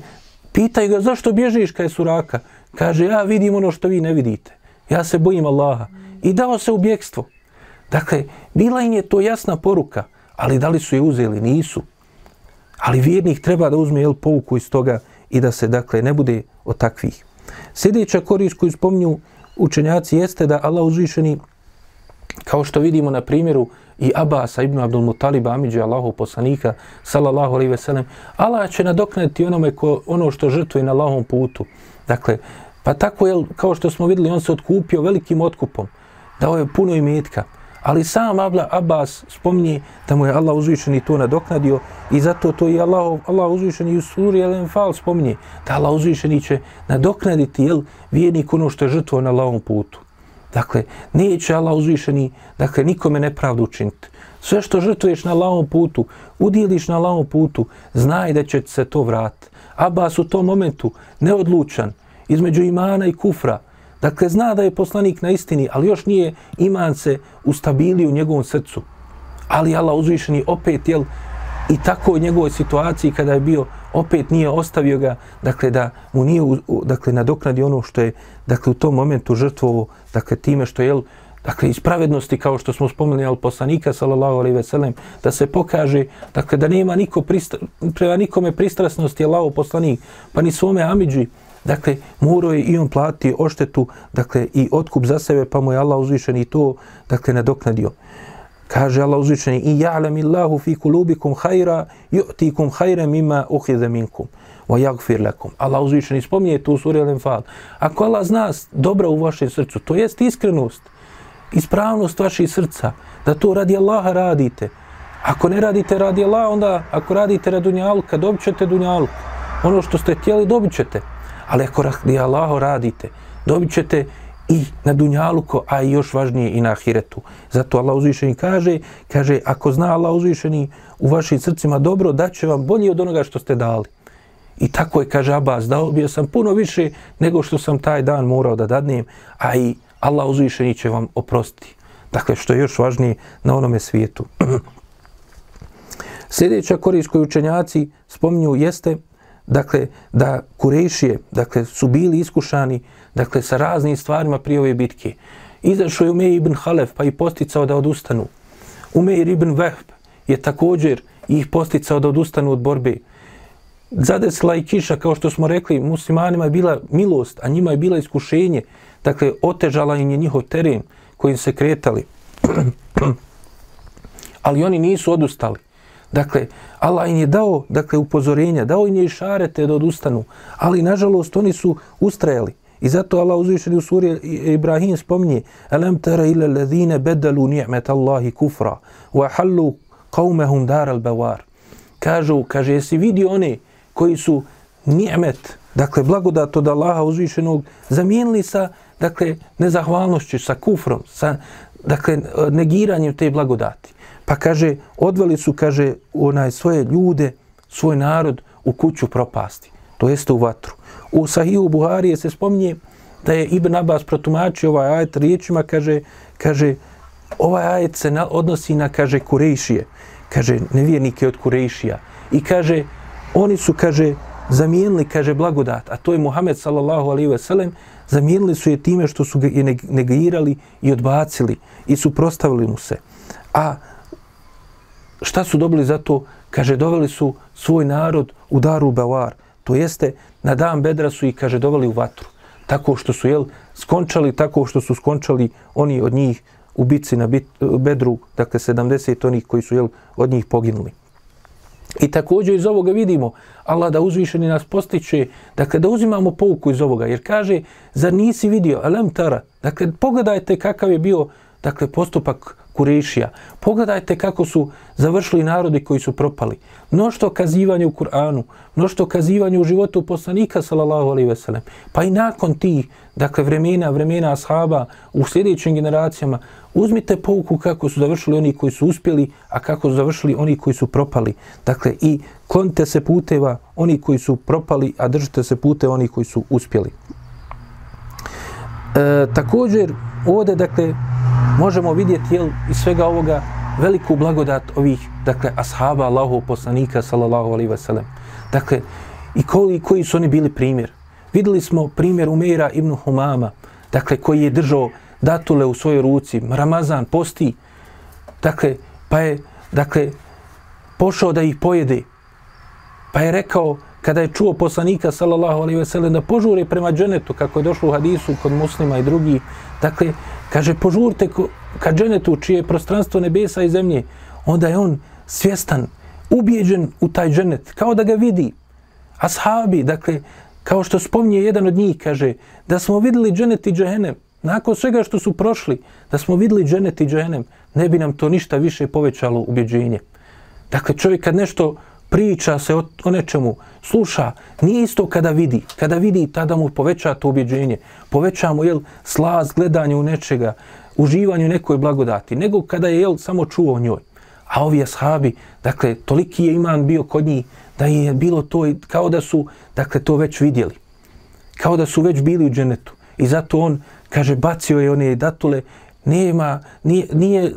pitaju ga zašto bježiš kaj Suraka? Kaže, ja vidim ono što vi ne vidite. Ja se bojim Allaha. I dao se u bjekstvo. Dakle, bila im je to jasna poruka, ali da li su je uzeli? Nisu. Ali vjernik treba da uzme jel, pouku iz toga i da se, dakle, ne bude od takvih. Sljedeća korist koju spominju učenjaci jeste da Allah uzvišeni, kao što vidimo na primjeru i Abasa ibn Abdul Mutaliba, Amidži Allahu poslanika, sallallahu alaihi veselem, Allah će nadoknati onome ko, ono što žrtvuje na Allahom putu. Dakle, pa tako je, kao što smo videli, on se otkupio velikim otkupom, dao je puno imetka, Ali sam Abla Abbas spomni da mu je Allah uzvišeni to nadoknadio i zato to i Allah, Allah uzvišeni u suri Al-Enfal spomni da Allah uzvišeni će nadoknaditi jel, vijenik ono što je žrtvo na lavom putu. Dakle, neće Allah uzvišeni, dakle, nikome nepravdu učiniti. Sve što žrtvuješ na Allahom putu, udjeliš na Allahom putu, znaj da će se to vratiti. Abbas u tom momentu neodlučan između imana i kufra, Dakle, zna da je poslanik na istini, ali još nije iman se ustabili u njegovom srcu. Ali Allah uzvišeni opet, jel, i tako u njegovoj situaciji kada je bio, opet nije ostavio ga, dakle, da mu nije, dakle, nadoknadi ono što je, dakle, u tom momentu žrtvovo, dakle, time što je, dakle, iz pravednosti, kao što smo spomenuli, al poslanika, sallallahu alaihi ve sellem, da se pokaže, dakle, da nema niko pristra, prema nikome pristrasnosti, je lao poslanik, pa ni svome amidži, Dakle, morao je i on platiti oštetu, dakle, i otkup za sebe, pa mu je Allah uzvišen i to, dakle, nadoknadio. Kaže Allah uzvičeni, i ja'lam illahu fi kulubikum hajra, ju'tikum hajra mima uhidhe minkum wa jagfir lakum. Allah uzvičeni spominje tu suri Al-Enfal. Ako Allah zna dobro u vašem srcu, to jest iskrenost, ispravnost vaših srca, da to radi Allaha radite. Ako ne radite radi Allaha, onda ako radite radi dunjalka, dobit ćete dunjalku. Ono što ste htjeli, dobit ćete. Ali ako radi Allaha radite, dobit ćete i na Dunjaluku, a i još važnije i na ahiretu. Zato Allah uzvišeni kaže, kaže, ako zna Allah uzvišeni u vašim srcima dobro, da će vam bolje od onoga što ste dali. I tako je, kaže Abbas, dao bio sam puno više nego što sam taj dan morao da dadnem, a i Allah uzvišeni će vam oprostiti. Dakle, što je još važnije na onome svijetu. Sljedeća korist koju učenjaci spominju jeste dakle, da Kurešije, dakle, su bili iskušani, dakle, sa raznim stvarima prije ove bitke. Izašao je Umej ibn Halef, pa i posticao da odustanu. Umej ibn Vehb je također ih posticao da odustanu od borbe. Zadesla i kiša, kao što smo rekli, muslimanima je bila milost, a njima je bila iskušenje. Dakle, otežala im je njihov teren kojim se kretali. ali oni nisu odustali. Dakle, Allah im je dao dakle, upozorenja, dao im je i šarete da odustanu, ali nažalost oni su ustrajali. I zato Allah uzvišeni u suri Ibrahim spominje Alam tara ila ladhine bedalu ni'met Allahi kufra wa hallu qawmehum dar al bawar. Kažu, kaže, jesi vidio one koji su ni'met, dakle, blagodat od Allaha uzvišenog, zamijenili sa, dakle, nezahvalnošću, sa kufrom, sa, dakle, negiranjem te blagodati. Pa kaže, odveli su, kaže, onaj svoje ljude, svoj narod u kuću propasti, to jeste u vatru. U Sahiju Buharije se spominje da je Ibn Abbas protumačio ovaj ajet riječima, kaže, kaže, ovaj ajet se na, odnosi na, kaže, Kurejšije, kaže, nevjernike od Kurejšija. I kaže, oni su, kaže, zamijenili, kaže, blagodat, a to je Muhammed sallallahu alaihi ve sellem, zamijenili su je time što su ga negirali i odbacili i suprostavili mu se. A šta su dobili za to? Kaže, doveli su svoj narod u Daru Bevar. To jeste, na dan Bedra su ih, kaže, doveli u vatru. Tako što su, jel, skončali, tako što su skončali oni od njih u bitci na bit, Bedru, dakle, 70 onih koji su, jel, od njih poginuli. I također iz ovoga vidimo Allah da uzvišeni nas postiče, dakle da uzimamo pouku iz ovoga, jer kaže, zar nisi vidio, elem tara, dakle pogledajte kakav je bio dakle, postupak Kurešija. Pogledajte kako su završili narodi koji su propali. Mnošto kazivanje u Kur'anu, mnošto kazivanje u životu poslanika, sallallahu alaihi veselem. Pa i nakon tih, dakle, vremena, vremena ashaba u sljedećim generacijama, uzmite pouku kako su završili oni koji su uspjeli, a kako su završili oni koji su propali. Dakle, i klonite se puteva oni koji su propali, a držite se pute oni koji su uspjeli. E, također, ovdje, dakle, možemo vidjeti jel, iz svega ovoga veliku blagodat ovih, dakle, ashaba Allahov poslanika, sallallahu alaihi wasallam. Dakle, i koji, koji su oni bili primjer? Vidjeli smo primjer Umeira ibn Humama, dakle, koji je držao datule u svojoj ruci, Ramazan, posti, dakle, pa je, dakle, pošao da ih pojede, pa je rekao, kada je čuo poslanika, sallallahu alaihi sellem da požure prema dženetu, kako je došlo u hadisu kod muslima i drugi, dakle, Kaže, požurte ka dženetu čije je prostranstvo nebesa i zemlje. Onda je on svjestan, ubijeđen u taj dženet, kao da ga vidi. Ashabi, dakle, kao što spomnije jedan od njih, kaže, da smo videli dženet i džehenem, nakon svega što su prošli, da smo videli dženet i džehenem, ne bi nam to ništa više povećalo ubjeđenje. Dakle, čovjek kad nešto priča se o, o nečemu, sluša, nije isto kada vidi. Kada vidi, tada mu poveća to ubjeđenje. Poveća mu, jel, slaz, gledanje u nečega, uživanje u nekoj blagodati, nego kada je, jel, samo čuo o njoj. A ovi ashabi, dakle, toliki je iman bio kod njih, da je bilo to, kao da su, dakle, to već vidjeli. Kao da su već bili u dženetu. I zato on, kaže, bacio je one datule, nema, nije, nije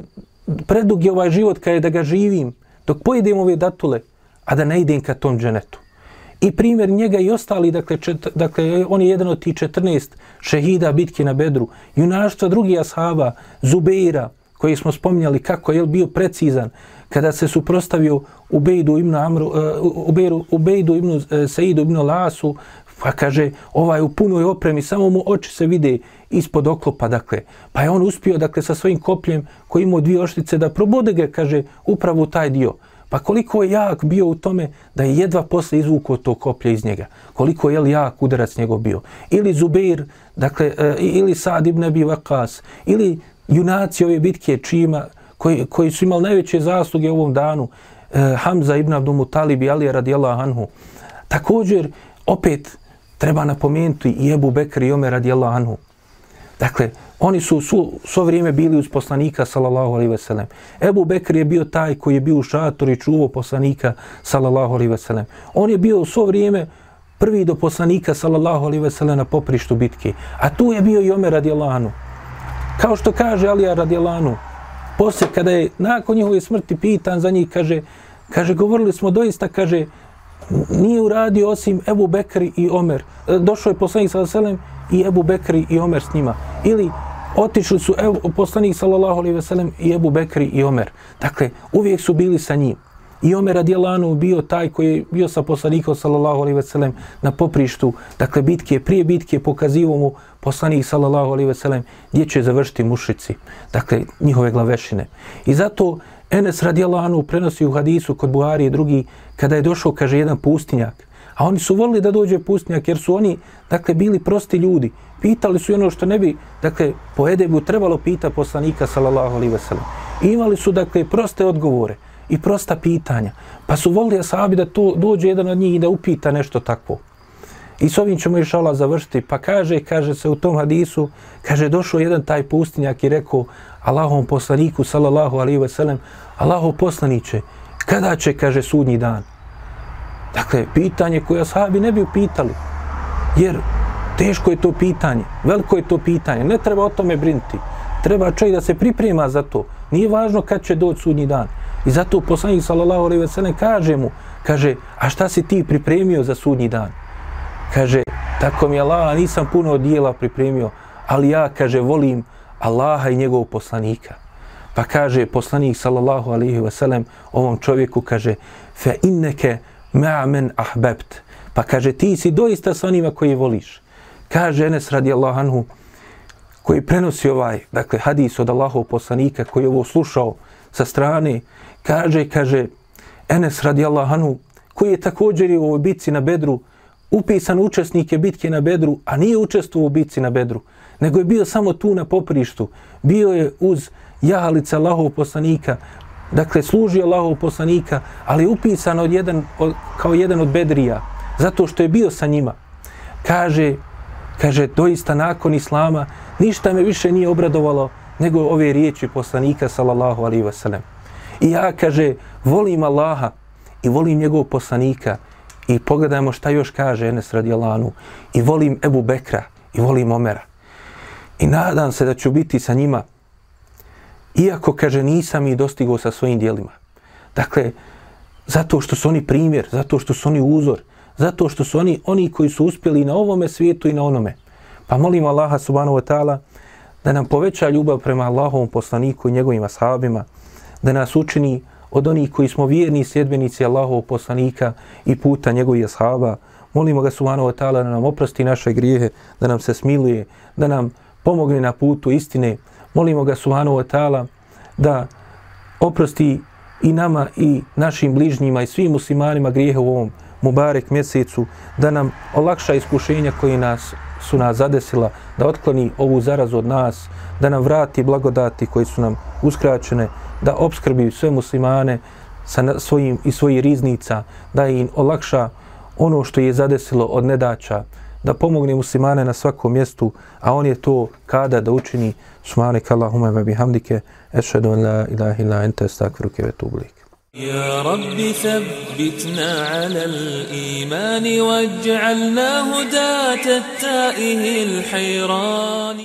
predug je ovaj život kada je da ga živim, dok pojedem ove datule, a da ne idem ka tom dženetu. I primjer njega i ostali, dakle, čet, dakle on je jedan od tih 14 šehida bitke na Bedru, junaštva drugi ashaba, Zubeira, koji smo spominjali kako je bio precizan, kada se suprostavio Ubejdu ibn Amru, uh, Ubejru, Ubejdu ibn e, uh, Seidu ibn Lasu, pa kaže, ovaj u punoj opremi, samo mu oči se vide ispod oklopa, dakle. Pa je on uspio, dakle, sa svojim kopljem koji imao dvije oštice da probode ga, kaže, upravo taj dio. Pa koliko je jak bio u tome da je jedva posle izvukao to koplje iz njega. Koliko je jak udarac njegov bio. Ili Zubeir, dakle, e, ili Sad ibn Abi Waqas, ili junaci ove bitke čima, koji, koji su imali najveće zasluge u ovom danu, e, Hamza ibn Abdul Mutalib i Ali radijallahu anhu. Također, opet, treba napomenuti i Ebu Bekr i Omer radijallahu anhu. Dakle, Oni su svo, svo vrijeme bili uz poslanika, sallallahu alaihi veselem. Ebu Bekr je bio taj koji je bio u šatoru i čuvao poslanika, sallallahu alaihi veselem. On je bio svo vrijeme prvi do poslanika, sallallahu alaihi veselem, na poprištu bitke. A tu je bio i Omer radijalanu. Kao što kaže Alija radijalanu, poslije kada je nakon njihove smrti pitan za njih, kaže, kaže, govorili smo doista, kaže, nije uradio osim Ebu Bekri i Omer. E, došao je poslanik, sallallahu alaihi veselem, i Ebu Bekri i Omer s njima. Ili otišli su evo, poslanik sallallahu alejhi ve sellem i Abu Bekri i Omer. Dakle, uvijek su bili sa njim. I Omer radijalanu bio taj koji je bio sa poslanikom sallallahu alejhi ve sellem na poprištu, dakle bitke, prije bitke pokazivo mu poslanik sallallahu alejhi ve sellem gdje će završiti mušici, dakle njihove glavešine. I zato Enes radijalanu prenosi u hadisu kod Buhari i drugi, kada je došao, kaže, jedan pustinjak, a oni su volili da dođe pustinjak, jer su oni, dakle, bili prosti ljudi. Pitali su ono što ne bi, dakle, po edebu trebalo pita poslanika, sallallahu alaihi wasallam. Imali su, dakle, proste odgovore i prosta pitanja. Pa su volili asabi da to dođe jedan od njih i da upita nešto takvo. I s ovim ćemo još Allah završiti. Pa kaže, kaže se u tom hadisu, kaže, došao jedan taj pustinjak i rekao Allahom poslaniku, sallallahu alaihi ve sellem, Allahov poslaniće, kada će, kaže, sudnji dan? Dakle, pitanje koje sahabi ne bi upitali. Jer teško je to pitanje, veliko je to pitanje, ne treba o tome brinti. Treba čovjek da se priprema za to. Nije važno kad će doći sudnji dan. I zato poslanik sallallahu alejhi ve sellem kaže mu, kaže: "A šta si ti pripremio za sudnji dan?" Kaže: "Tako mi Allah, nisam puno dijela pripremio, ali ja kaže volim Allaha i njegovog poslanika." Pa kaže poslanik sallallahu alejhi ve sellem ovom čovjeku kaže: "Fa inneke ma men ahbebt. Pa kaže ti si doista sa onima koji voliš. Kaže Enes radijallahu anhu koji prenosi ovaj, dakle, hadis od Allahov poslanika koji je ovo slušao sa strane, kaže, kaže, Enes radijallahu anhu, koji je također u ovoj bitci na Bedru, upisan učesnik je bitke na Bedru, a nije učestvovao u bitci na Bedru, nego je bio samo tu na poprištu. Bio je uz jahalica Allahov poslanika, dakle, služi Allahov poslanika, ali je upisan od jedan, od, kao jedan od Bedrija, zato što je bio sa njima. Kaže, kaže, doista nakon Islama, ništa me više nije obradovalo nego ove riječi poslanika, sallallahu alaihi wasallam. I ja, kaže, volim Allaha i volim njegovog poslanika i pogledajmo šta još kaže Enes radijalanu i volim Ebu Bekra i volim Omera. I nadam se da ću biti sa njima iako, kaže, nisam i dostigao sa svojim dijelima. Dakle, zato što su oni primjer, zato što su oni uzor, zato što su oni oni koji su uspjeli na ovome svijetu i na onome. Pa molim Allaha subhanahu wa ta'ala da nam poveća ljubav prema Allahovom poslaniku i njegovim ashabima, da nas učini od onih koji smo vjerni sljedbenici Allahovog poslanika i puta njegovih ashaba. Molimo ga subhanahu wa ta'ala da nam oprosti naše grijehe, da nam se smiluje, da nam pomogne na putu istine. Molimo ga Subhanu wa ta'ala da oprosti i nama i našim bližnjima i svim muslimanima grijehe u ovom Mubarek mjesecu, da nam olakša iskušenja koji nas su nas zadesila, da otkloni ovu zarazu od nas, da nam vrati blagodati koji su nam uskraćene, da obskrbi sve muslimane sa svojim i svojih riznica, da im olakša ono što je zadesilo od nedaća, da pomogne muslimane na svakom mjestu, a on je to kada da učini Subhanak Allahumma wa bihamdike, ešhedu an la ilaha illa anta astaghfiruka wa atubu ilaik.
يا رب ثبتنا على الإيمان واجعلنا هداة التائه الحيران